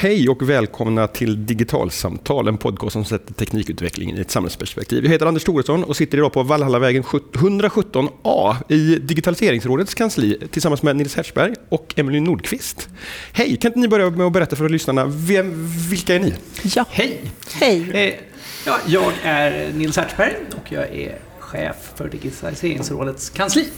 Hej och välkomna till Digitalsamtal, en podcast som sätter teknikutvecklingen i ett samhällsperspektiv. Jag heter Anders Thoresson och sitter idag på Valhallavägen 117A i Digitaliseringsrådets kansli tillsammans med Nils Hertzberg och Emelie Nordqvist. Hej, kan inte ni börja med att berätta för lyssnarna, vem, vilka är ni? Ja. Hej! Hej! Eh, ja, jag är Nils Hertzberg och jag är chef för Digitaliseringsrådets kansli.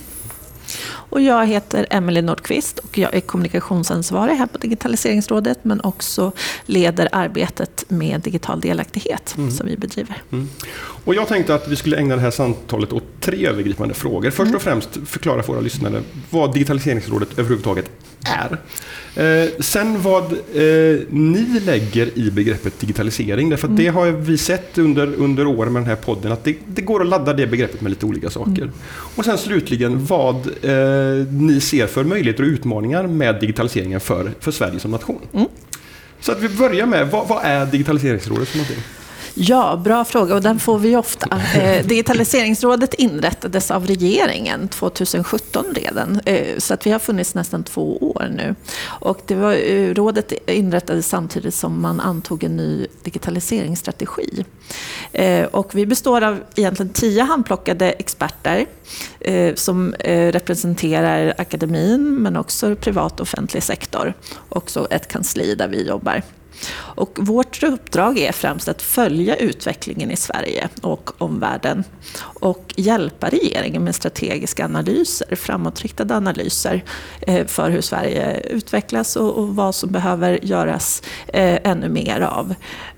Och jag heter Emelie Nordqvist och jag är kommunikationsansvarig här på Digitaliseringsrådet men också leder arbetet med digital delaktighet Mm. som vi bedriver. Och jag tänkte att vi skulle ägna det här samtalet åt tre övergripande frågor. Först och främst förklara för våra lyssnare vad Digitaliseringsrådet överhuvudtaget är. Eh, sen vad eh, ni lägger i begreppet digitalisering. Därför att det har vi sett under, under åren med den här podden att det, det går att ladda det begreppet med lite olika saker. Och sen slutligen vad eh, ni ser för möjligheter och utmaningar med digitaliseringen för, för Sverige som nation. Mm. Så att vi börjar med, vad, vad är Digitaliseringsrådet för någonting? Ja, bra fråga och den får vi ofta. Eh, Digitaliseringsrådet inrättades av regeringen 2017 redan, eh, så att vi har funnits nästan två år nu. Och det var, eh, rådet inrättades samtidigt som man antog en ny digitaliseringsstrategi. Eh, Och vi består av egentligen tio handplockade experter eh, som eh, representerar akademin men också privat och offentlig sektor. Också ett kansli där vi jobbar. Och vårt uppdrag är främst att följa utvecklingen i Sverige och omvärlden och hjälpa regeringen med strategiska analyser, framåtriktade analyser eh, för hur Sverige utvecklas och, vad som behöver göras eh, ännu mer av.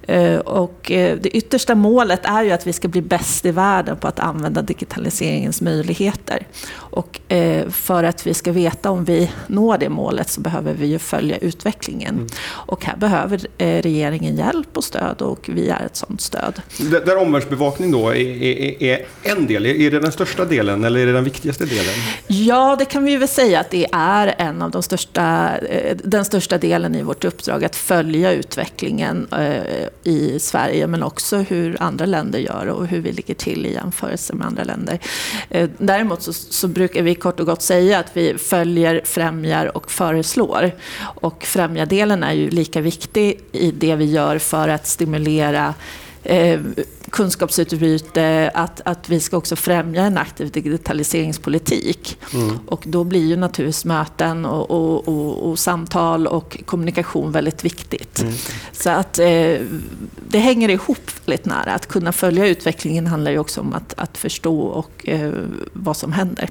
Eh, Och eh, det yttersta målet är ju att vi ska bli bäst i världen på att använda digitaliseringens möjligheter. Och eh, för att vi ska veta om vi når det målet så behöver vi ju följa utvecklingen. Och här behöver eh, regeringen hjälp och stöd och vi är ett sådant stöd. Där omvärldsbevakning då är, är, är en del, är det den största delen eller är det den viktigaste delen? Ja, det kan vi väl säga att det är en av de största, den största delen i vårt uppdrag, att följa utvecklingen i Sverige, men också hur andra länder gör och hur vi ligger till i jämförelse med andra länder. Eh, däremot så, så brukar vi kort och gott säga att vi följer, främjar och föreslår. Och främjardelen är ju lika viktig i det vi gör för att stimulera eh, kunskapsutbyte, att, att vi ska också främja en aktiv digitaliseringspolitik. Och då blir ju naturligtvis möten och, och, och, och samtal och kommunikation väldigt viktigt. Så att eh, det hänger ihop väldigt nära. Att kunna följa utvecklingen handlar ju också om att, att förstå och, eh, vad som händer.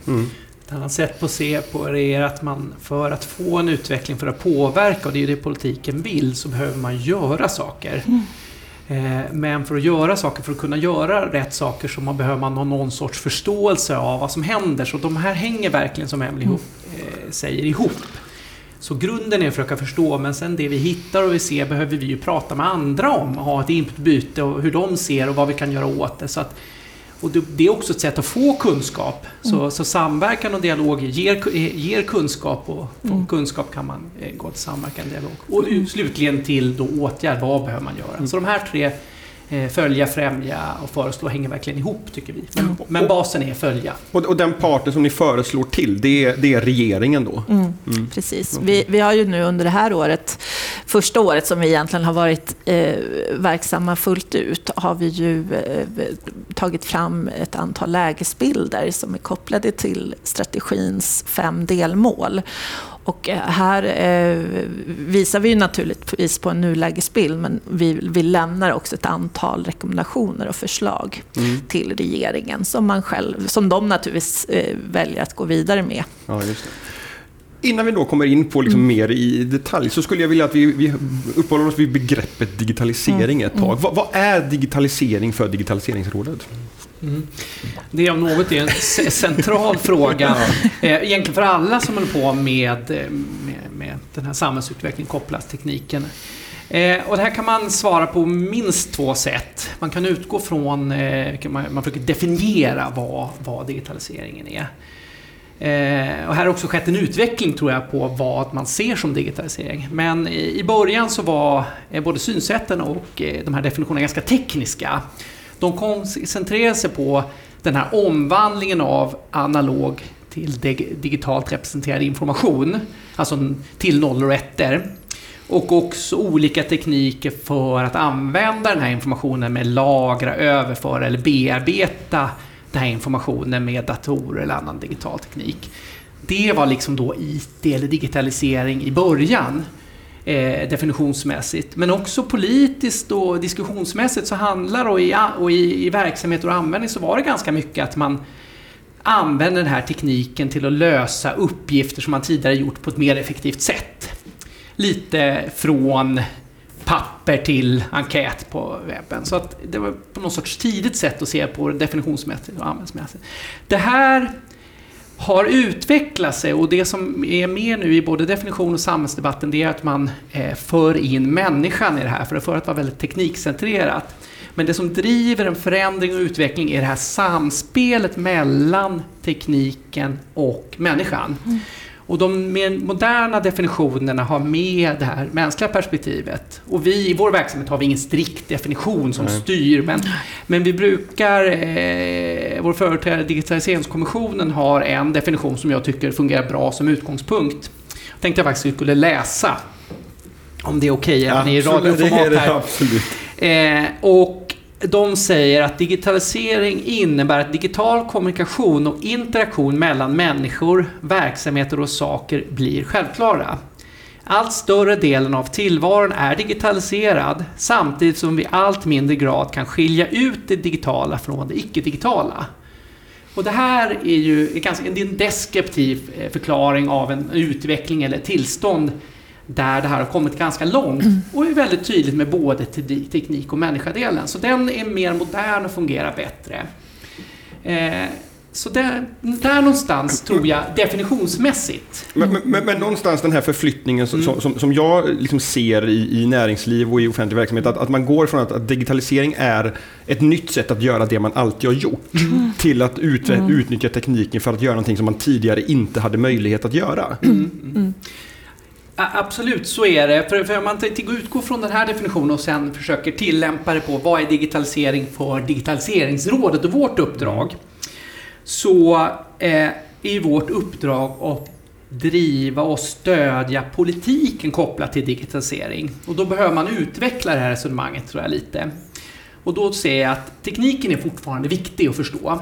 Ett annat sätt på att se på det är att man för att få en utveckling, för att påverka, och det är ju det politiken vill, så behöver man göra saker. Eh, men för att göra saker, för att kunna göra rätt saker så man behöver man ha någon sorts förståelse av vad som händer. Så de här hänger verkligen, som Emelie ihop, eh, säger, ihop. Så grunden är att försöka förstå, men sen det vi hittar och vi ser behöver vi ju prata med andra om. Ha ett inputbyte och hur de ser och vad vi kan göra åt det. Så att, och det, är också ett sätt att få kunskap. Så, så samverkan och dialog ger, ger kunskap och från kunskap kan man eh, gå till samverkan och dialog. Och u- slutligen till då åtgärd, vad behöver man göra? Så de här tre, följa, främja och föreslå, hänger verkligen ihop tycker vi. Men, men basen är följa. Och, och den parten som ni föreslår till, det är, det är regeringen då? Mm, Precis. Vi, vi har ju nu under det här året, första året som vi egentligen har varit eh, verksamma fullt ut, har vi ju eh, tagit fram ett antal lägesbilder som är kopplade till strategins fem delmål. Och eh, här eh, visar vi naturligtvis på en nulägesbild, men vi, vi lämnar också ett antal rekommendationer och förslag till regeringen som, man själv, som de naturligtvis eh, väljer att gå vidare med. Ja, just det. Innan vi då kommer in på liksom mer i detalj så skulle jag vilja att vi, vi uppehåller oss vid begreppet digitalisering ett tag. Vad, vad är digitalisering för Digitaliseringsrådet? Det om något är en central fråga. Eh, Egentligen för alla som håller på med, eh, med, med den här samhällsutvecklingen kopplat till tekniken. Eh, och det här kan man svara på minst två sätt. Man kan utgå från, eh, man, man försöker definiera vad, vad digitaliseringen är. Eh, och här har också skett en utveckling tror jag på vad man ser som digitalisering. Men i, i början så var både synsätten och de här definitionerna ganska tekniska. De koncentrerar sig på den här omvandlingen av analog till digitalt representerad information. Alltså till nollor och ettor. Och också olika tekniker för att använda den här informationen med lagra, överföra eller bearbeta den här informationen med datorer eller annan digital teknik. Det var liksom då IT eller digitalisering i början eh, definitionsmässigt. Men också politiskt och diskussionsmässigt så handlar och i, och i, i verksamheter och användning så var det ganska mycket att man använder den här tekniken till att lösa uppgifter som man tidigare gjort på ett mer effektivt sätt. Lite från papper till enkät på webben. Så att det var på något sorts tidigt sätt att se på det definitionsmässigt och användsmässigt. Det här har utvecklat sig och det som är med nu i både definition och samhällsdebatten det är att man eh, för in människan i det här. För det förut var väldigt teknikcentrerat. Men det som driver en förändring och utveckling är det här samspelet mellan tekniken och människan. Mm. Och de mer moderna definitionerna har med det här mänskliga perspektivet. Och vi i vår verksamhet har vi ingen strikt definition som Nej. styr, men, men vi brukar, eh, vår företrädare Digitaliseringskommissionen har en definition som jag tycker fungerar bra som utgångspunkt. Jag tänkte jag faktiskt att vi skulle läsa, om det är okej, okay, även i radioformat här. Det absolut. Eh, och de säger att digitalisering innebär att digital kommunikation och interaktion mellan människor, verksamheter och saker blir självklara. Allt större delen av tillvaron är digitaliserad samtidigt som vi allt mindre grad kan skilja ut det digitala från det icke-digitala. Och det här är ju ganska, en deskriptiv eh, förklaring av en utveckling eller tillstånd där det här har kommit ganska långt mm. och är väldigt tydligt med både teknik och människadelen. Så den är mer modern och fungerar bättre. Eh, så där, där någonstans tror jag definitionsmässigt. Men, men, men någonstans den här förflyttningen som, mm. som, som jag liksom ser i, i, näringsliv och i offentlig verksamhet, att, att man går från att, att, digitalisering är ett nytt sätt att göra det man alltid har gjort, mm. till att ut, mm. utnyttja tekniken för att göra någonting som man tidigare inte hade möjlighet att göra. Absolut, så är det. För, för om man utgår från den här definitionen och sen försöker tillämpa det på vad är digitalisering för Digitaliseringsrådet och vårt uppdrag. Så eh, är vårt uppdrag att driva och stödja politiken kopplat till digitalisering. Och då behöver man utveckla det här resonemanget tror jag lite. Och då ser jag att tekniken är fortfarande viktig att förstå.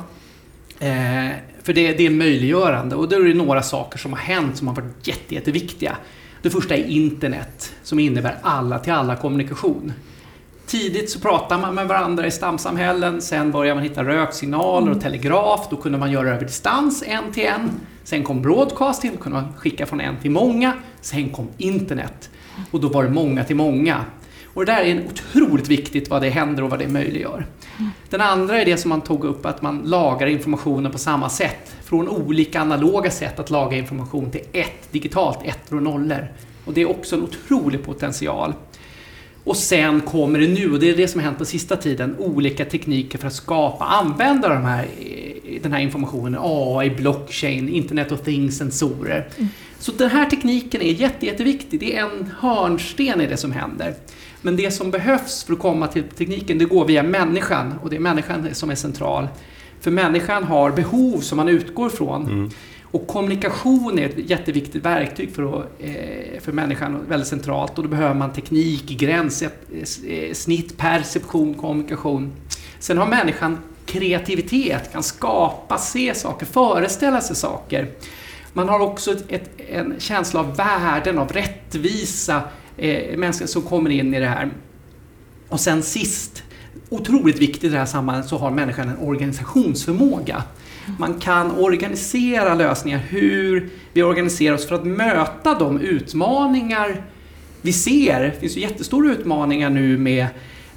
Eh, för det, det är möjliggörande och då är det några saker som har hänt som har varit jätte, jätteviktiga. Det första är internet, som innebär alla till alla kommunikation. Tidigt så pratade man med varandra i stamsamhällen, sen började man hitta röksignaler och mm. telegraf, då kunde man göra över distans, en till en. Sen kom broadcasting, då kunde man skicka från en till många. Sen kom internet, och då var det många till många. Och det där är otroligt viktigt vad det händer och vad det möjliggör. Den andra är det som man tog upp, att man lagar informationen på samma sätt. Från olika analoga sätt att laga information till ett digitalt, ettor och nollor. Och det är också en otrolig potential. Och sen kommer det nu, och det är det som har hänt på sista tiden, olika tekniker för att skapa, använda de här, den här informationen. AI, blockchain, internet of things, sensorer. Mm. Så den här tekniken är jätte, jätteviktig. Det är en hörnsten i det som händer. Men det som behövs för att komma till tekniken, det går via människan och det är människan som är central. För människan har behov som man utgår från. Mm. Och kommunikation är ett jätteviktigt verktyg för, att, eh, för människan, väldigt centralt. Och då behöver man teknik, gräns, eh, snitt, perception, kommunikation. Sen har människan kreativitet, kan skapa, se saker, föreställa sig saker. Man har också ett, ett, en känsla av värden, av rättvisa, eh, människor som kommer in i det här. Och sen sist, otroligt viktigt i det här sammanhanget, så har människan en organisationsförmåga. Man kan organisera lösningar, hur vi organiserar oss för att möta de utmaningar vi ser. Det finns ju jättestora utmaningar nu med,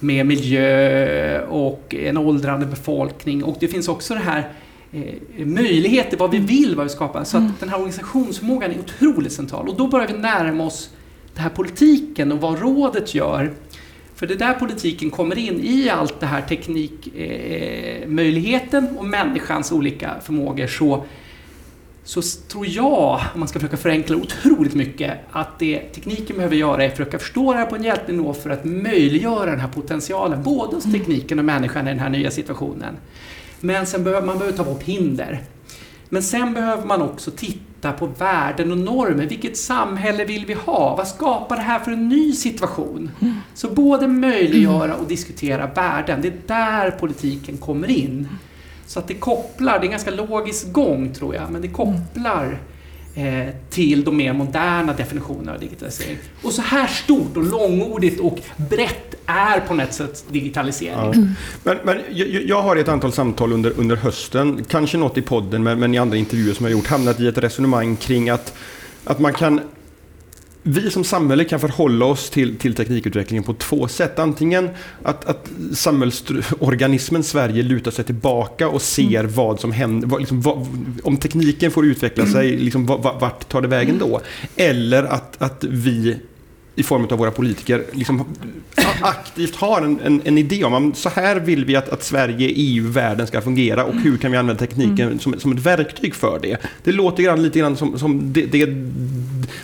med miljö och en åldrande befolkning och det finns också det här eh, möjligheter, vad vi vill, vad vi skapar. Så att mm. den här organisationsförmågan är otroligt central och då börjar vi närma oss den här politiken och vad rådet gör. För det är där politiken kommer in i allt det här teknikmöjligheten eh, och människans olika förmågor så, så tror jag, om man ska försöka förenkla otroligt mycket, att det tekniken behöver göra är att försöka förstå det här på en hjälplig nivå för att möjliggöra den här potentialen, både hos tekniken och människan i den här nya situationen. Men sen behöver man behöver ta bort hinder. Men sen behöver man också titta på värden och normer. Vilket samhälle vill vi ha? Vad skapar det här för en ny situation? Mm. Så både möjliggöra och diskutera värden. Det är där politiken kommer in. Så att det kopplar, det är en ganska logisk gång tror jag, men det kopplar eh, till de mer moderna definitionerna av digitalisering. Och så här stort och långordigt och brett är på något sätt digitalisering. Ja. Men, men jag, jag, har i ett antal samtal under, under hösten, kanske något i podden men, men i andra intervjuer som jag gjort, hamnat i ett resonemang kring att, att man kan vi som samhälle kan förhålla oss till, till teknikutvecklingen på två sätt. Antingen att, att samhällsorganismen Sverige lutar sig tillbaka och ser mm. vad som händer. Vad, liksom, vad, om tekniken får utveckla sig, mm. liksom, vart tar det vägen då? Eller att, att vi i form av våra politiker liksom aktivt har en, en, en idé om så här vill vi att, att Sverige, EU, världen ska fungera och hur kan vi använda tekniken mm. som, som ett verktyg för det. Det låter grann, lite grann som, som det, det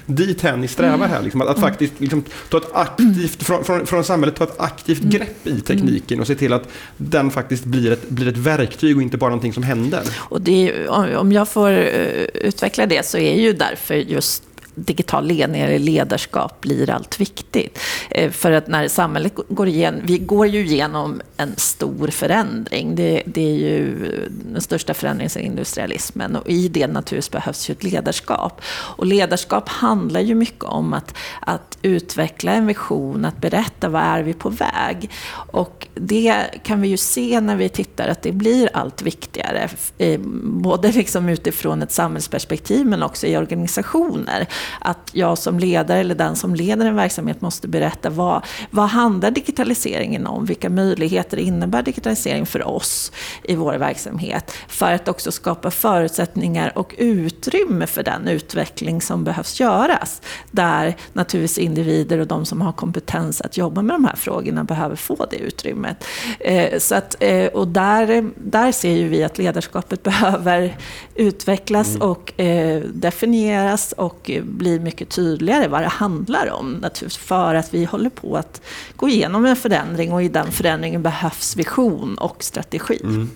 dithän ni strävar här. Liksom, att, att mm. faktiskt liksom, ta ett aktivt, från, från, från samhället ta ett aktivt mm. grepp i tekniken och se till att den faktiskt blir ett, blir ett verktyg och inte bara någonting som händer. Och det, om jag får eh, utveckla det så är ju därför just digital ledning eller ledarskap blir allt viktigt. Eh, för att när samhället går igenom, vi går ju igenom en stor förändring. Det, det är ju eh, den största förändringen sedan industrialismen och i det naturligtvis behövs ju ett ledarskap. Och ledarskap handlar ju mycket om att, att utveckla en vision, att berätta vad är vi på väg. Och det kan vi ju se när vi tittar att det blir allt viktigare. Eh, både liksom utifrån ett samhällsperspektiv men också i organisationer att jag som ledare eller den som leder en verksamhet måste berätta vad, vad handlar digitaliseringen om? Vilka möjligheter innebär digitalisering för oss i vår verksamhet? För att också skapa förutsättningar och utrymme för den utveckling som behövs göras. Där naturligtvis individer och de som har kompetens att jobba med de här frågorna behöver få det utrymmet. Eh, så att, eh, och där, där ser ju vi att ledarskapet behöver utvecklas mm. och eh, definieras och blir mycket tydligare vad det handlar om. Naturligtvis för att vi håller på att gå igenom en förändring och i den förändringen behövs vision och strategi. Mm.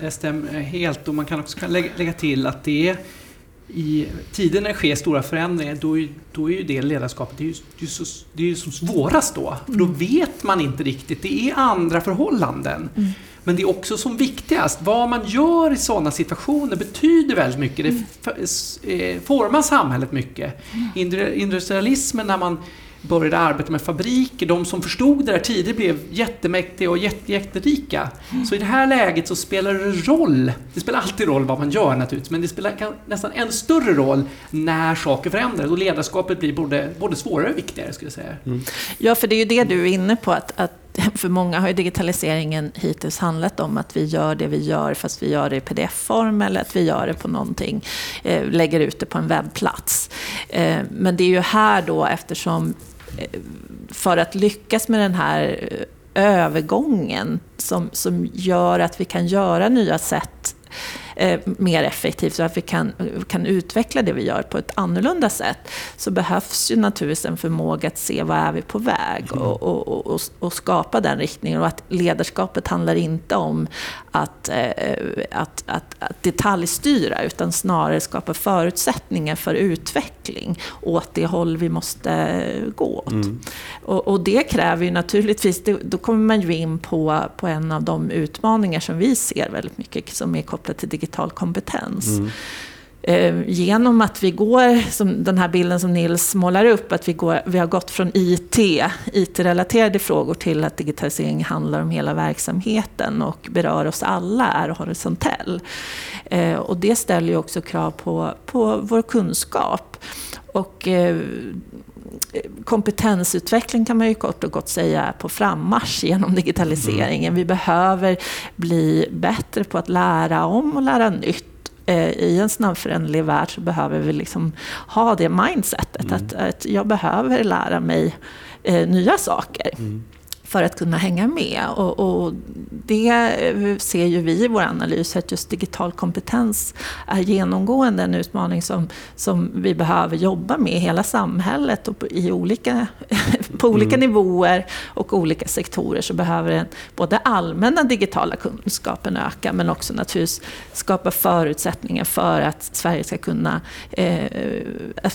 Det stämmer helt och man kan också lägga till att det är i tider när det sker stora förändringar, då är, då är ju det ledarskapet det är ju, det är så, det är ju som svårast då. För då mm. vet man inte riktigt, det är andra förhållanden. Mm. Men det är också som viktigast, vad man gör i sådana situationer betyder väldigt mycket. Det mm. eh, formar samhället mycket. Mm. Industrialismen när man började arbeta med fabriker, de som förstod det där tidigt blev jättemäktiga och jätte, jätterika. Mm. Så i det här läget så spelar det roll, det spelar alltid roll vad man gör naturligtvis, men det spelar nästan än större roll när saker förändras och ledarskapet blir både, både svårare och viktigare skulle jag säga. Mm. Ja, för det är ju det du är inne på, att, att för många har ju digitaliseringen hittills handlat om att vi gör det vi gör fast vi gör det i pdf-form eller att vi gör det på någonting, eh, lägger ut det på en webbplats. Eh, men det är ju här då eftersom eh, för att lyckas med den här övergången som, som gör att vi kan göra nya sätt eh, mer effektivt så att vi kan, kan utveckla det vi gör på ett annorlunda sätt så behövs ju naturligtvis en förmåga att se vad är vi på väg mm. och, och, och, och, skapa den riktningen. Och att ledarskapet handlar inte om att, eh, att, att, att detaljstyra utan snarare skapa förutsättningar för utveckling åt det håll vi måste gå åt. Mm. Och, och, det kräver ju naturligtvis, då kommer man ju in på, på en av de utmaningar som vi ser väldigt mycket som är kopplat till digital kompetens. Mm. Eh, genom att vi går, som den här bilden som Nils målar upp, att vi, går, vi har gått från IT, IT-relaterade frågor till att digitalisering handlar om hela verksamheten och berör oss alla, är horisontell. Eh, och det ställer ju också krav på, på vår kunskap. Och eh, kompetensutveckling kan man ju kort och gott säga är på frammarsch genom digitaliseringen. Vi behöver bli bättre på att lära om och lära nytt i en snabbföränderlig värld så behöver vi liksom ha det mindsetet. Mm. Att, att jag behöver lära mig eh, nya saker. Mm. För att kunna hänga med. Och, och, det ser ju vi i vår analys, att just digital kompetens är genomgående en utmaning som, som vi behöver jobba med i hela samhället och i olika, på olika mm. nivåer och olika sektorer så behöver den både allmänna digitala kunskapen öka men också naturligtvis skapa förutsättningar för att Sverige ska kunna, eh,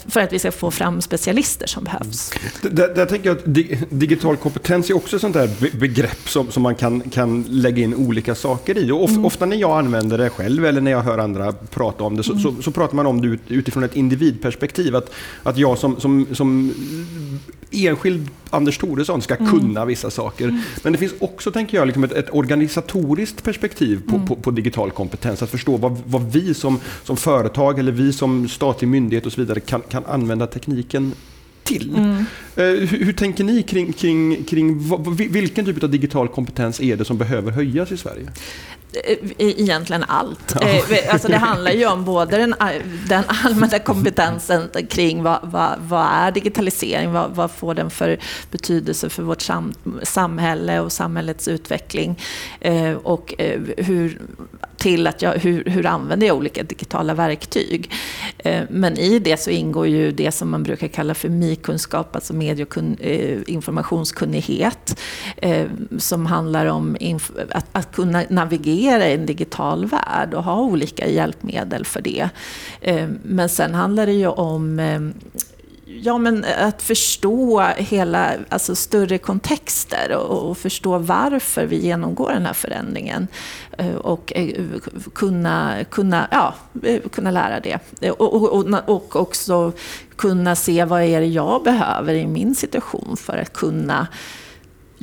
för att vi ska få fram specialister som behövs. Där, där tänker jag att digital kompetens är också ett sånt där begrepp som, som man kan, kan lägga in olika saker i. Och of, mm. Ofta när jag använder det själv eller när jag hör andra prata om det så, mm. så, så, pratar man om det utifrån ett individperspektiv. Att, att jag som, som, som enskild Anders Thoresson ska mm. kunna vissa saker. Mm. Men det finns också, tänker jag, liksom ett, ett organisatoriskt perspektiv på, mm. på, på, digital kompetens. Att förstå vad, vad vi som, som företag eller vi som statlig myndighet och så vidare kan, kan använda tekniken till. Mm. Uh, hur, hur, tänker ni kring, kring, kring vad, vilken typ av digital kompetens är det som behöver höjas i Sverige? Eh, egentligen allt. Eh, alltså det handlar ju om både den, den allmänna kompetensen kring vad, vad, vad är digitalisering, vad, vad, får den för betydelse för vårt sam, samhälle och samhällets utveckling och hur till att jag, hur, hur använder jag olika digitala verktyg. Eh, men i det så ingår ju det som man brukar kalla för MI-kunskap, alltså medie och eh, informationskunnighet, eh, som handlar om att, att kunna navigera i en digital värld och ha olika hjälpmedel för det. Eh, men sen handlar det ju om eh, Ja, men att förstå hela, alltså större kontexter och, och, förstå varför vi genomgår den här förändringen. Eh, och kunna, kunna, ja, kunna lära det. Och, och, och också kunna se vad är det jag behöver i min situation för att kunna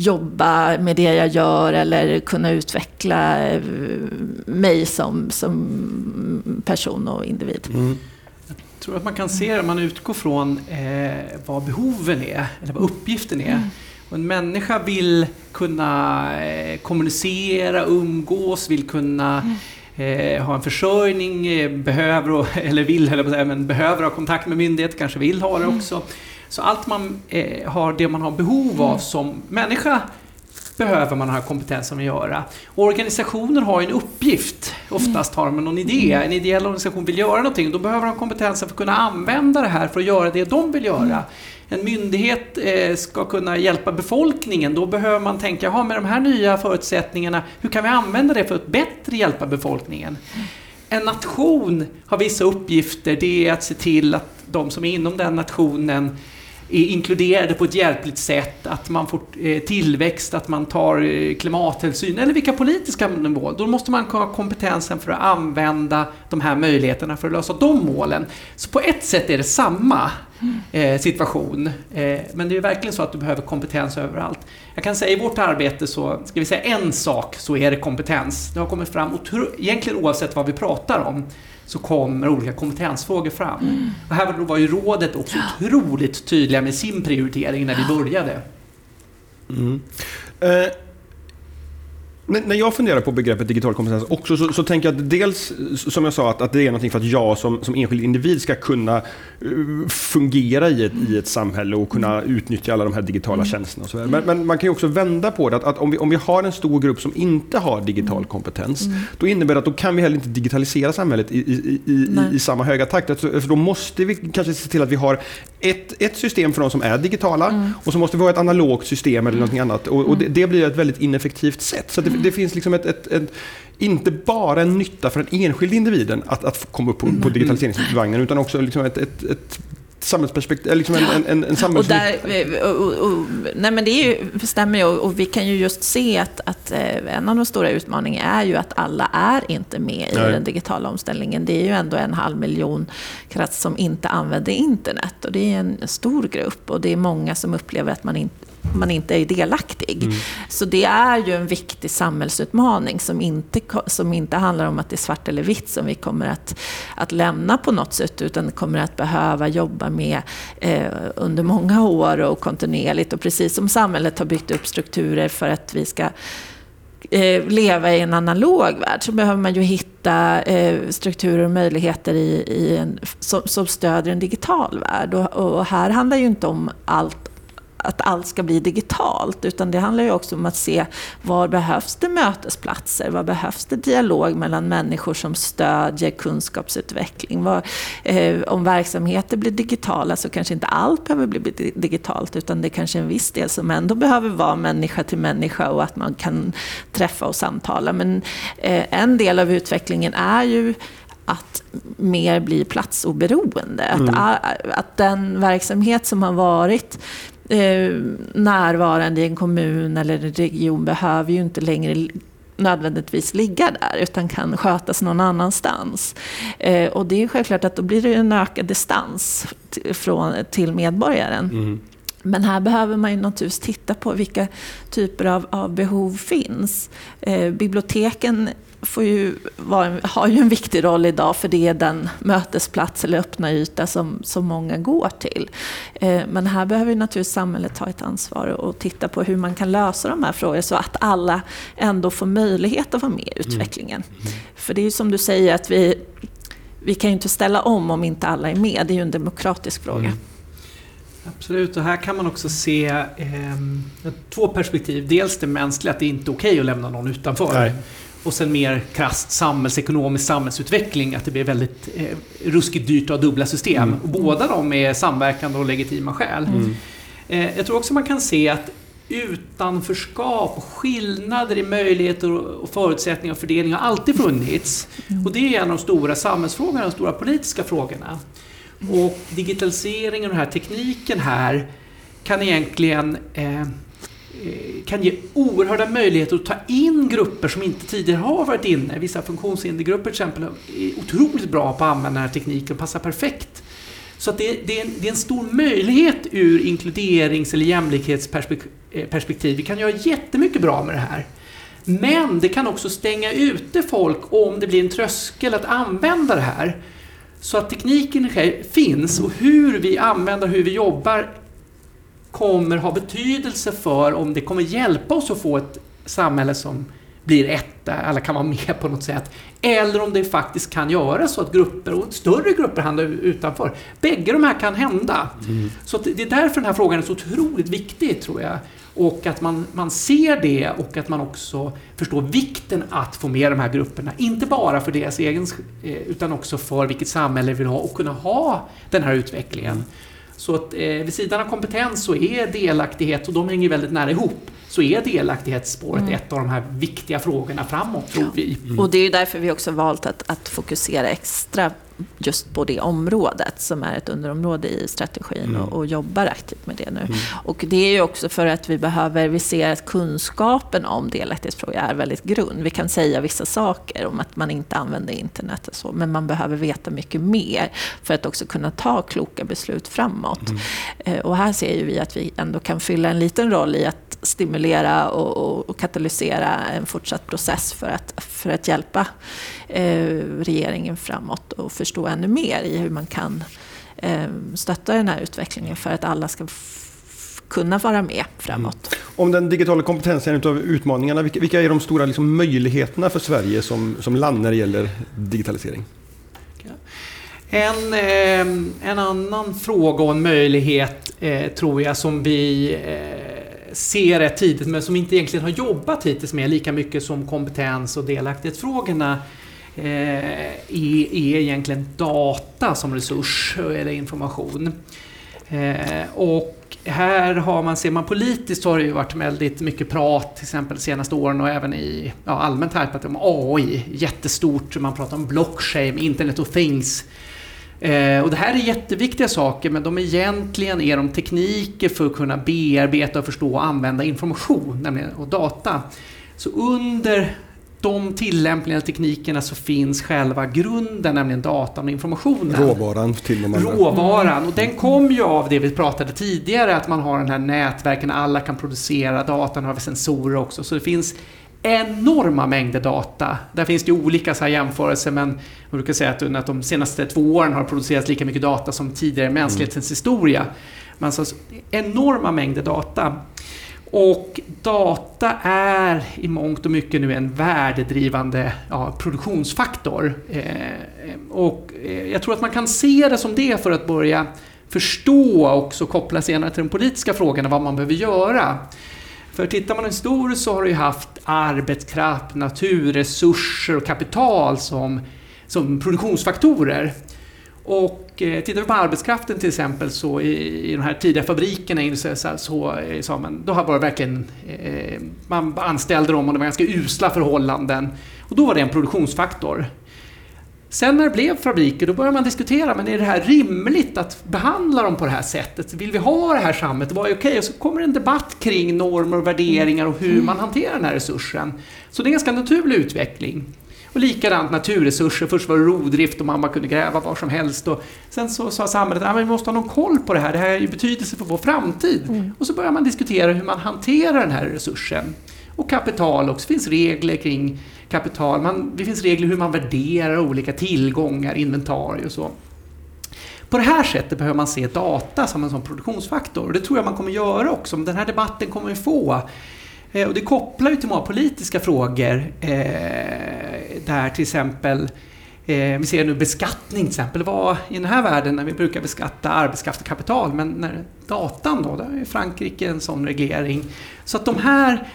jobba med det jag gör eller kunna utveckla mig som, som person och individ. Mm tror att man kan se det om man utgår från eh, vad behoven är, eller vad uppgiften är. Mm. Och en människa vill kunna eh, kommunicera, umgås, vill kunna mm. eh, ha en försörjning, eh, behöver, eller vill, eller men behöver ha kontakt med myndigheter, kanske vill ha det mm. också. Så allt man eh, har, det man har behov av mm. som människa behöver man ha kompetensen att göra. Och organisationer har en uppgift. Oftast har de någon idé. En ideell organisation vill göra någonting. Då behöver de kompetensen för att kunna använda det här för att göra det de vill göra. En myndighet eh, ska kunna hjälpa befolkningen. Då behöver man tänka, jaha, med de här nya förutsättningarna, hur kan vi använda det för att bättre hjälpa befolkningen? En nation har vissa uppgifter. Det är att se till att de som är inom den nationen är inkluderade på ett hjälpligt sätt, att man får eh, tillväxt, att man tar eh, klimathänsyn eller vilka politiska mål. Då måste man ha kompetensen för att använda de här möjligheterna för att lösa de målen. Så på ett sätt är det samma eh, situation. men det är verkligen så att du behöver kompetens överallt. Jag kan säga i vårt arbete så, ska vi säga en sak, så är det kompetens. Det har kommit fram, egentligen oavsett vad vi pratar om, så kommer olika kompetensfrågor fram. Mm. Och här var ju rådet också otroligt tydliga med sin prioritering när vi började. Mm. Eh, när jag funderar på begreppet digital kompetens också så, så, tänker jag att dels, som jag sa, att, att det är någonting för att jag som, som enskild individ ska kunna uh, fungera i ett, i ett samhälle och kunna utnyttja alla de här digitala mm. tjänsterna. Och så men, men, man kan ju också vända på det, att, att, om, vi, om vi har en stor grupp som inte har digital mm. kompetens, mm. då innebär det att då kan vi heller inte digitalisera samhället i, i, i, i samma höga takt. Alltså, för då måste vi kanske se till att vi har ett, ett system för de som är digitala mm. och så måste vi ha ett analogt system eller något annat. Och, och det, det, blir ett väldigt ineffektivt sätt. Så det, det finns liksom ett, ett, ett, inte bara en nytta för den enskilda individen att, att komma upp på, på digitaliseringsvagnen utan också liksom ett, ett, ett samhällsperspektiv, liksom en, en, en, en samhälls... Och där, och, och, och, nej men det är ju, stämmer ju och vi kan ju just se att, att eh, en av de stora utmaningarna är ju att alla är inte med i nej. den digitala omställningen. Det är ju ändå en halv miljon krets som inte använder internet och det är en stor grupp och det är många som upplever att man inte man inte är delaktig. Mm. Så det är ju en viktig samhällsutmaning som inte, som inte handlar om att det är svart eller vitt som vi kommer att, att lämna på något sätt, utan kommer att behöva jobba med eh, under många år och kontinuerligt. Och precis som samhället har byggt upp strukturer för att vi ska eh, leva i en analog värld så behöver man ju hitta eh, strukturer och möjligheter i, i en, som, som stödjer en digital värld. Och, och, här handlar ju inte om allt att allt ska bli digitalt, utan det handlar ju också om att se var behövs det mötesplatser? Var behövs det dialog mellan människor som stödjer kunskapsutveckling? Var, eh, om verksamheter blir digitala så kanske inte allt behöver bli digitalt, utan det är kanske en viss del som ändå behöver vara människa till människa och att man kan träffa och samtala. Men eh, en del av utvecklingen är ju att mer bli platsoberoende. Mm. Att, att den verksamhet som har varit eh, närvarande i en kommun eller en region behöver ju inte längre nödvändigtvis ligga där utan kan skötas någon annanstans. Eh, och det är självklart att då blir det en ökad distans från, till medborgaren. Mm. Men här behöver man ju naturligtvis titta på vilka typer av, av behov finns. Eh, biblioteken får ju vara, har ju en viktig roll idag för det är den mötesplats eller öppna yta som, som många går till. Eh, men här behöver naturligtvis samhället ta ett ansvar och titta på hur man kan lösa de här frågorna så att alla ändå får möjlighet att vara med i utvecklingen. Mm. Mm. För det är ju som du säger att vi, vi kan ju inte ställa om om inte alla är med. Det är ju en demokratisk fråga. Mm. Absolut, och här kan man också se eh, två perspektiv. Dels det mänskliga, att det inte är okej okay att lämna någon utanför. Nej. Och sen mer krasst samhällsekonomisk samhällsutveckling, att det blir väldigt eh, ruskigt dyrt att ha dubbla system. Mm. Och båda de är samverkande och legitima skäl. Mm. Eh, jag tror också man kan se att utanförskap och skillnader i möjligheter och förutsättningar och fördelning har alltid funnits. Mm. Och det är en av de stora samhällsfrågorna, de stora politiska frågorna. Och digitaliseringen och den här tekniken här kan egentligen eh, Eh, Eh, kan ge oerhörda möjligheter att ta in grupper som inte tidigare har varit inne. Vissa funktionshindergrupper till exempel är otroligt bra på att använda den här tekniken och passar perfekt. Så det, det, är en, det, är en, stor möjlighet ur inkluderings eller jämlikhetsperspektiv. Vi kan göra jättemycket bra med det här. Men det kan också stänga ute folk om det blir en tröskel att använda det här. Så att tekniken finns och hur vi använder, hur vi jobbar kommer ha betydelse för om det kommer hjälpa oss att få ett samhälle som blir ett, där alla kan vara med på något sätt. Eller om det faktiskt kan göra så att grupper, och större grupper hamnar utanför. Bägge de här kan hända. Mm. Så det är därför den här frågan är så otroligt viktig, tror jag. Och att man, man ser det och att man också förstår vikten att få med de här grupperna. Inte bara för deras egen eh, utan också för vilket samhälle vi vill ha och kunna ha den här utvecklingen. Så att eh, vid sidan av kompetens så är delaktighet, och de hänger väldigt nära ihop, så är delaktighetsspåret mm. ett av de här viktiga frågorna framåt, tror vi. Mm. Och det är därför vi också valt att, att fokusera extra just på det området som är ett underområde i strategin mm. och, och, jobbar aktivt med det nu. Mm. Och det är ju också för att vi behöver, vi ser att kunskapen om delaktighetsfrågor är väldigt grund. Vi kan säga vissa saker om att man inte använder internet och så, men man behöver veta mycket mer för att också kunna ta kloka beslut framåt. Mm. Eh, och här ser ju vi att vi ändå kan fylla en liten roll i att stimulera och, och, katalysera en fortsatt process för att, för att hjälpa eh, regeringen framåt och förstå ännu mer i hur man kan eh, stötta den här utvecklingen för att alla ska kunna vara med framåt. Mm. Om den digitala kompetensen är en av utmaningarna, vilka, vilka är de stora liksom, möjligheterna för Sverige som, som land när det gäller digitalisering? En, eh, en annan fråga och en möjlighet eh, tror jag som vi ser rätt tidigt men som inte egentligen har jobbat hittills med lika mycket som kompetens och delaktighetsfrågorna eh, är, är egentligen data som resurs eller information. Eh, och här har man, ser man politiskt har det ju varit väldigt mycket prat till exempel de senaste åren och även i ja, allmänt hypat om AI, jättestort, man pratar om blockchain, internet of things. Eh, och det här är jätteviktiga saker men de egentligen är de tekniker för att kunna bearbeta, och förstå och använda information nämligen, och data. Så under de tillämpliga teknikerna så finns själva grunden, nämligen datan och informationen. Råvaran till de andra. Råvaran, och den kommer ju av det vi pratade tidigare, att man har den här nätverken, alla kan producera data, nu har vi sensorer också. Så det finns enorma mängder data. Där finns det olika så här jämförelser men man brukar säga att under de senaste två åren har producerats lika mycket data som tidigare i mänsklighetens historia. Men alltså enorma mängder data. Och data är i mångt och mycket nu en värdedrivande ja, produktionsfaktor. Eh, och eh, jag tror att man kan se det som det för att börja förstå och också koppla senare till de politiska frågorna vad man behöver göra. För tittar man historiskt så har du ju haft arbetskraft, naturresurser och kapital som, som produktionsfaktorer. Och eh, tittar vi på arbetskraften till exempel så i, i de här tidiga fabrikerna så, så eh, sa man, då var det verkligen, eh, man anställde dem och det var ganska usla förhållanden. Och då var det en produktionsfaktor. Sen när det blev fabriker, då började man diskutera, men är det här rimligt att behandla dem på det här sättet? Vill vi ha det här samhället? Vad är okej? Okay? Och så kommer en debatt kring normer och värderingar och hur man hanterar den här resursen. Så det är en ganska naturlig utveckling. Och likadant naturresurser. Först var det rovdrift och man kunde gräva var som helst. Och sen så sa samhället att ah, vi måste ha någon koll på det här. Det här är ju betydelse för vår framtid. Mm. Och så börjar man diskutera hur man hanterar den här resursen. Och kapital också. Det finns regler kring kapital. Man, det finns regler hur man värderar olika tillgångar, inventarier och så. På det här sättet behöver man se data som en sån produktionsfaktor. Och det tror jag man kommer göra också. Den här debatten kommer vi få. Eh, och det kopplar ju till många politiska frågor. Eh, där till exempel eh, vi ser nu beskattning till exempel. Vad i den här världen när vi brukar beskatta arbetskraft och kapital. Men när datan då, där är Frankrike en sån reglering. Så att de här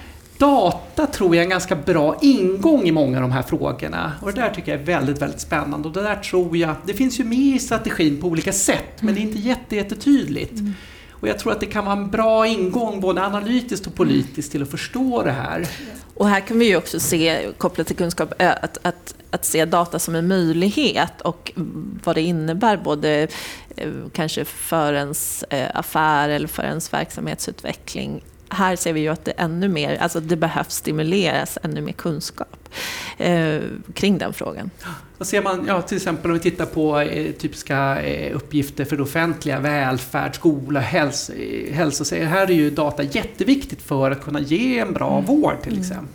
data tror jag är en ganska bra ingång i många av de här frågorna. Och det där tycker jag är väldigt, väldigt spännande. Och det där tror jag, det finns ju med i strategin på olika sätt, men det är inte jättetydligt. Mm. Och jag tror att det kan vara en bra ingång både analytiskt och politiskt till att förstå det här. Och här kan vi ju också se, kopplat till kunskap, att, att, att se data som en möjlighet och vad det innebär både eh, kanske för ens eh, affär eller för ens verksamhetsutveckling här ser vi ju att det ännu mer, alltså det behövs stimuleras ännu mer kunskap eh, kring den frågan. Vad ser man, ja, till exempel om vi tittar på eh, typiska eh, uppgifter för det offentliga, välfärd, skola, hälso, eh, hälso. Här är ju data jätteviktigt för att kunna ge en bra mm. vård till mm.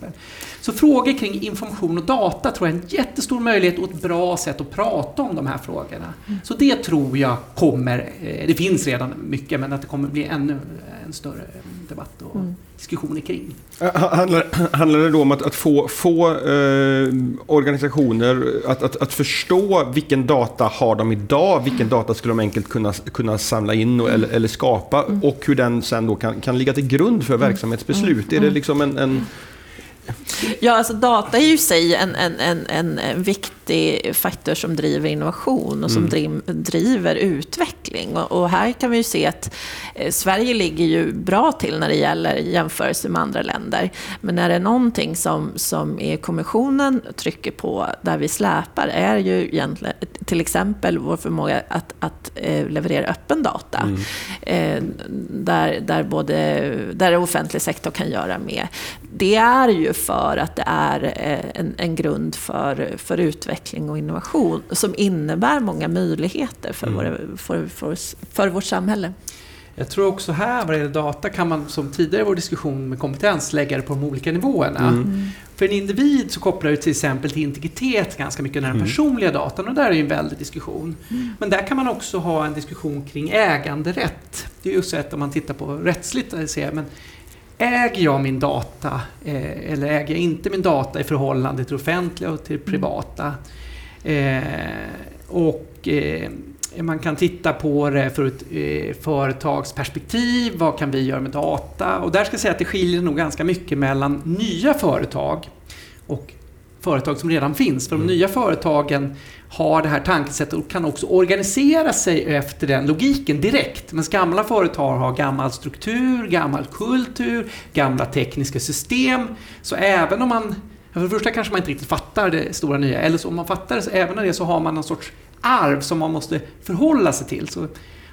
Så frågor kring information och data tror jag är en jättestor möjlighet och ett bra sätt att prata om de här frågorna. Mm. Så det tror jag kommer, eh, det finns redan mycket, men att det kommer bli ännu en större debatt och mm. diskussioner kring. Handlar, handlar det då om att, att få, få eh, organisationer att, att, att förstå vilken data har de idag, vilken data skulle de enkelt kunna, kunna samla in och, eller, eller skapa mm. och hur den sen då kan, kan ligga till grund för mm. verksamhetsbeslut? Är det mm. liksom en, en Ja, alltså data är ju i sig en, en, en, en, eh, viktig faktor som driver innovation och som mm. driver utveckling. Och, här kan vi ju se att eh, Sverige ligger ju bra till när det gäller jämförelse med andra länder. Men är det någonting som, som EU-kommissionen trycker på där vi släpar är ju egentligen till exempel vår förmåga att, att eh, leverera öppen data. Mm. Eh, där, där, både, där offentlig sektor kan göra mer. Det är ju för att det är en, en grund för, för utveckling och innovation som innebär många möjligheter för, mm. våra, för, för, för vårt samhälle. Jag tror också här vad det gäller data kan man som tidigare i vår diskussion med kompetens lägga det på de olika nivåerna. Mm. mm. För en individ så kopplar det till exempel till integritet ganska mycket den mm. personliga datan och där är ju en väldig diskussion. Mm. Men där kan man också ha en diskussion kring äganderätt. Det är ju så att om man tittar på rättsligt, men äger jag min data eh, eller äger jag inte min data i förhållande till offentliga och till privata? Eh, och eh, man kan titta på det för ett eh, företagsperspektiv. Vad kan vi göra med data? Och där ska jag säga att det skiljer nog ganska mycket mellan nya företag och företag som redan finns. För de mm. nya företagen har det här tankesättet och kan också organisera sig efter den logiken direkt. Men gamla företag har gammal struktur, gammal kultur, gamla tekniska system. Så även om man för det första kanske man inte riktigt fattar det stora nya, eller så om man fattar det, så även det så har man någon sorts arv som man måste förhålla sig till. Så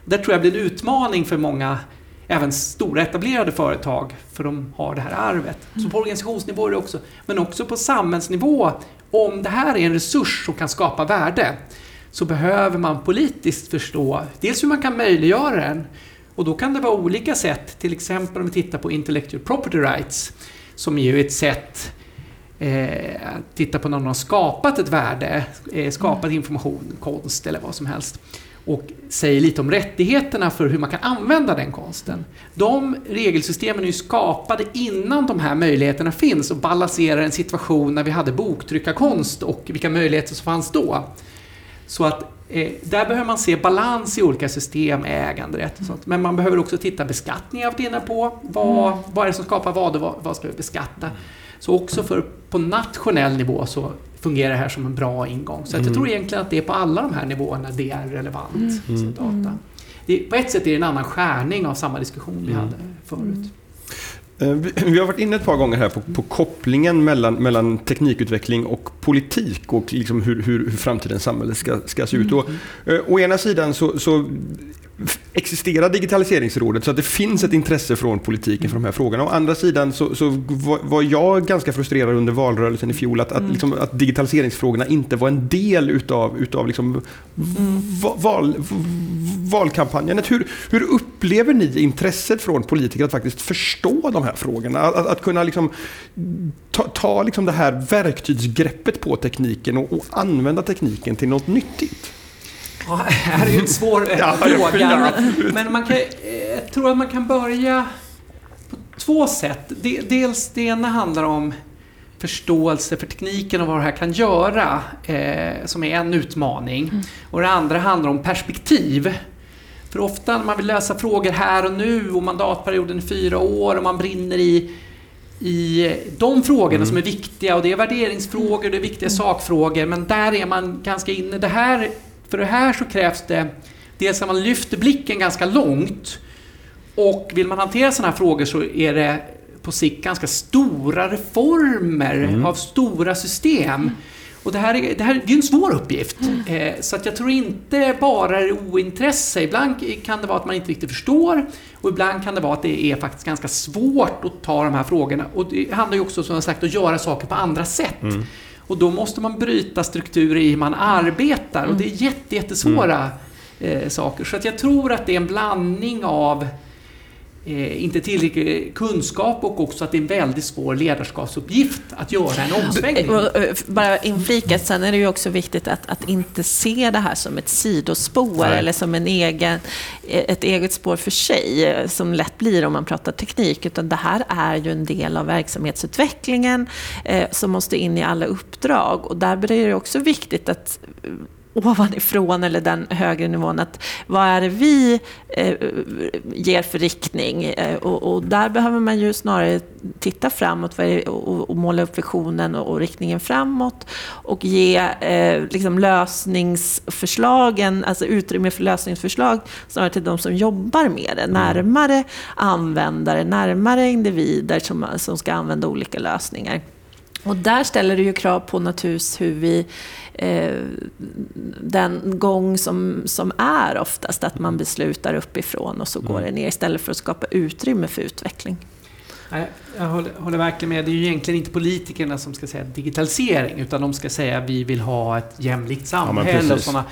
där tror jag blir en utmaning för många, även stora etablerade företag, för de har det här arvet. Så på organisationsnivå är det också, men också på samhällsnivå. Om det här är en resurs som kan skapa värde så behöver man politiskt förstå dels hur man kan möjliggöra den och då kan det vara olika sätt, till exempel om vi tittar på intellectual property rights som är ju ett sätt eh, att titta på när någon har skapat ett värde, eh, skapat information, konst eller vad som helst och säger lite om rättigheterna för hur man kan använda den konsten. De regelsystemen är ju skapade innan de här möjligheterna finns och balanserar en situation när vi hade boktryckarkonst och vilka möjligheter som fanns då. Så att eh, där behöver man se balans i olika system, äganderätt och sånt. Men man behöver också titta beskattning, jag inne på. Vad, Mm. vad är det som skapar vad och vad, vad ska vi beskatta? Så också för på nationell nivå så fungerar det här som en bra ingång. Så att jag Mm. tror egentligen att det är på alla de här nivåerna det är relevant Mm. som Mm. data. Det, på ett sätt är det en annan skärning av samma diskussion vi Mm. hade förut. Eh, vi- har varit inne ett par gånger här på, på kopplingen mellan, mellan teknikutveckling och politik och liksom hur, hur, hur framtidens samhälle ska, ska se ut. Och, eh, å ena sidan så, så existerar digitaliseringsrådet så att det finns ett intresse från politiken för de här frågorna. Å andra sidan så, så var, jag ganska frustrerad under valrörelsen i fjol att, att, liksom, att digitaliseringsfrågorna inte var en del utav, utav liksom va- val, valkampanjen. Hur, hur upplever ni intresset från politiker att faktiskt förstå de här frågorna? Att, att, att kunna liksom ta, ta liksom det här verktygsgreppet på tekniken och, och använda tekniken till något nyttigt? Ja, här är ju en svår Ja, fråga. Men, men man kan, eh, jag tror att man kan börja på två sätt. De, dels det ena handlar om förståelse för tekniken och vad det här kan göra, eh, som är en utmaning. Och det andra handlar om perspektiv. För ofta när man vill lösa frågor här och nu och mandatperioden är fyra år och man brinner i i de frågorna som är viktiga och det är värderingsfrågor, det är viktiga sakfrågor men där är man ganska inne. Det här, för det här så krävs det dels att man lyfter blicken ganska långt och vill man hantera sådana här frågor så är det på sikt ganska stora reformer av stora system. Och det här är, det här det är en svår uppgift. Eh, så att jag tror inte bara det är ointresse. Ibland kan det vara att man inte riktigt förstår och ibland kan det vara att det är faktiskt ganska svårt att ta de här frågorna. Och det handlar ju också som jag sagt att göra saker på andra sätt. Och då måste man bryta strukturer i hur man arbetar. Och det är jätte, jättesvåra eh, saker. Så att jag tror att det är en blandning av eh, inte tillräcklig kunskap och också att det är en väldigt svår ledarskapsuppgift att göra en omsvängning. Eh, Bara inflikat, sen är det ju också viktigt att, att inte se det här som ett sidospår Nej. eller som en egen, eh, ett eget spår för sig, eh, som lätt blir om man pratar teknik, utan det här är ju en del av verksamhetsutvecklingen eh, som måste in i alla uppdrag. Och där blir det också viktigt att ovanifrån eller den högre nivån, att vad är det vi eh, ger för riktning? Eh, och, och där behöver man ju snarare titta framåt det, och, och måla upp visionen och, och riktningen framåt och ge eh, liksom lösningsförslagen, alltså utrymme för lösningsförslag snarare till de som jobbar med det, närmare användare, närmare individer som, som ska använda olika lösningar. Och där ställer det ju krav på naturligtvis hur vi, eh, den gång som, som är oftast, att man beslutar uppifrån och så går det ner istället för att skapa utrymme för utveckling. Nej, jag håller, håller verkligen med. Det är ju egentligen inte politikerna som ska säga digitalisering utan de ska säga att vi vill ha ett jämlikt samhälle. och precis. såna.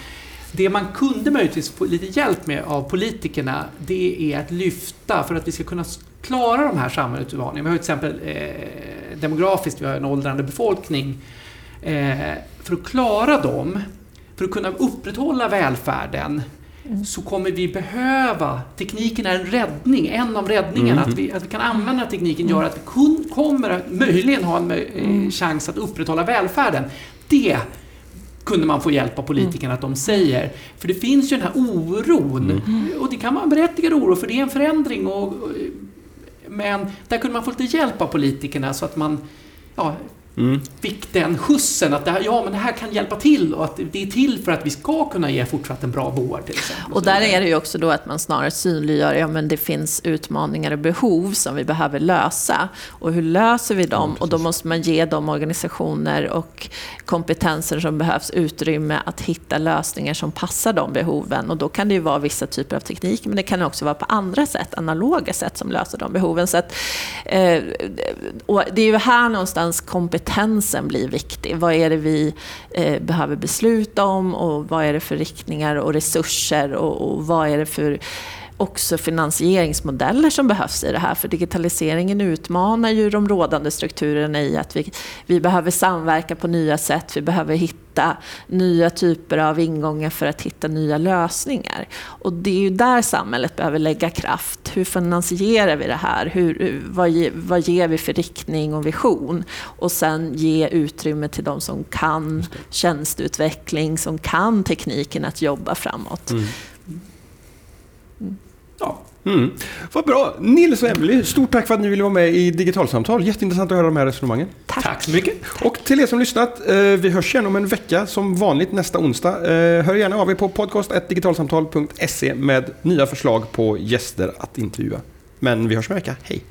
Det man kunde möjligtvis få lite hjälp med av politikerna det är att lyfta för att vi ska kunna klara de här samhällsutmaningarna. Vi har till exempel eh, demografiskt, vi har en åldrande befolkning. Eh, för att klara dem, för att kunna upprätthålla välfärden så kommer vi behöva, tekniken är en räddning, en av räddningarna. Mm. Att, vi, att vi kan använda tekniken gör att vi kun, kommer att möjligen ha en eh, chans att upprätthålla välfärden. Det kunde man få hjälp av politikerna att de säger. För det finns ju den här oron. Och det kan vara en berättigad oro för det är en förändring. Och, och, men där kunde man få lite hjälp av politikerna så att man ja, Mm. fick den skjutsen att det här, ja, men det här kan hjälpa till och att det är till för att vi ska kunna ge fortsatt en bra vård. Till exempel. Och där är det ju också då att man snarare synliggör, ja men det finns utmaningar och behov som vi behöver lösa. Och hur löser vi dem? och då måste man ge de organisationer och kompetenser som behövs utrymme att hitta lösningar som passar de behoven. Och då kan det ju vara vissa typer av teknik, men det kan också vara på andra sätt, analoga sätt som löser de behoven. Så att, eh, och det är ju här någonstans kompetensen blir viktig. Vad är det vi eh, behöver besluta om och vad är det för riktningar och resurser och, och vad är det för också finansieringsmodeller som behövs i det här. För digitaliseringen utmanar ju de rådande strukturerna i att vi, vi behöver samverka på nya sätt. Vi behöver hitta nya typer av ingångar för att hitta nya lösningar. Och det är ju där samhället behöver lägga kraft. Hur finansierar vi det här? Hur, vad, vad ger vi för riktning och vision? Och sen ge utrymme till de som kan tjänsteutveckling, som kan tekniken att jobba framåt. Mm. Ja. Mm. Vad bra! Nils och Emelie, stort tack för att ni ville vara med i Digitalsamtal. Jätteintressant att höra de här resonemangen. Tack, tack så mycket! Och till er som lyssnat, eh, vi hörs igen om en vecka som vanligt nästa onsdag. Eh, hör gärna av er på podcast.digitalsamtal.se med nya förslag på gäster att intervjua. Men vi hörs om en vecka. Hej!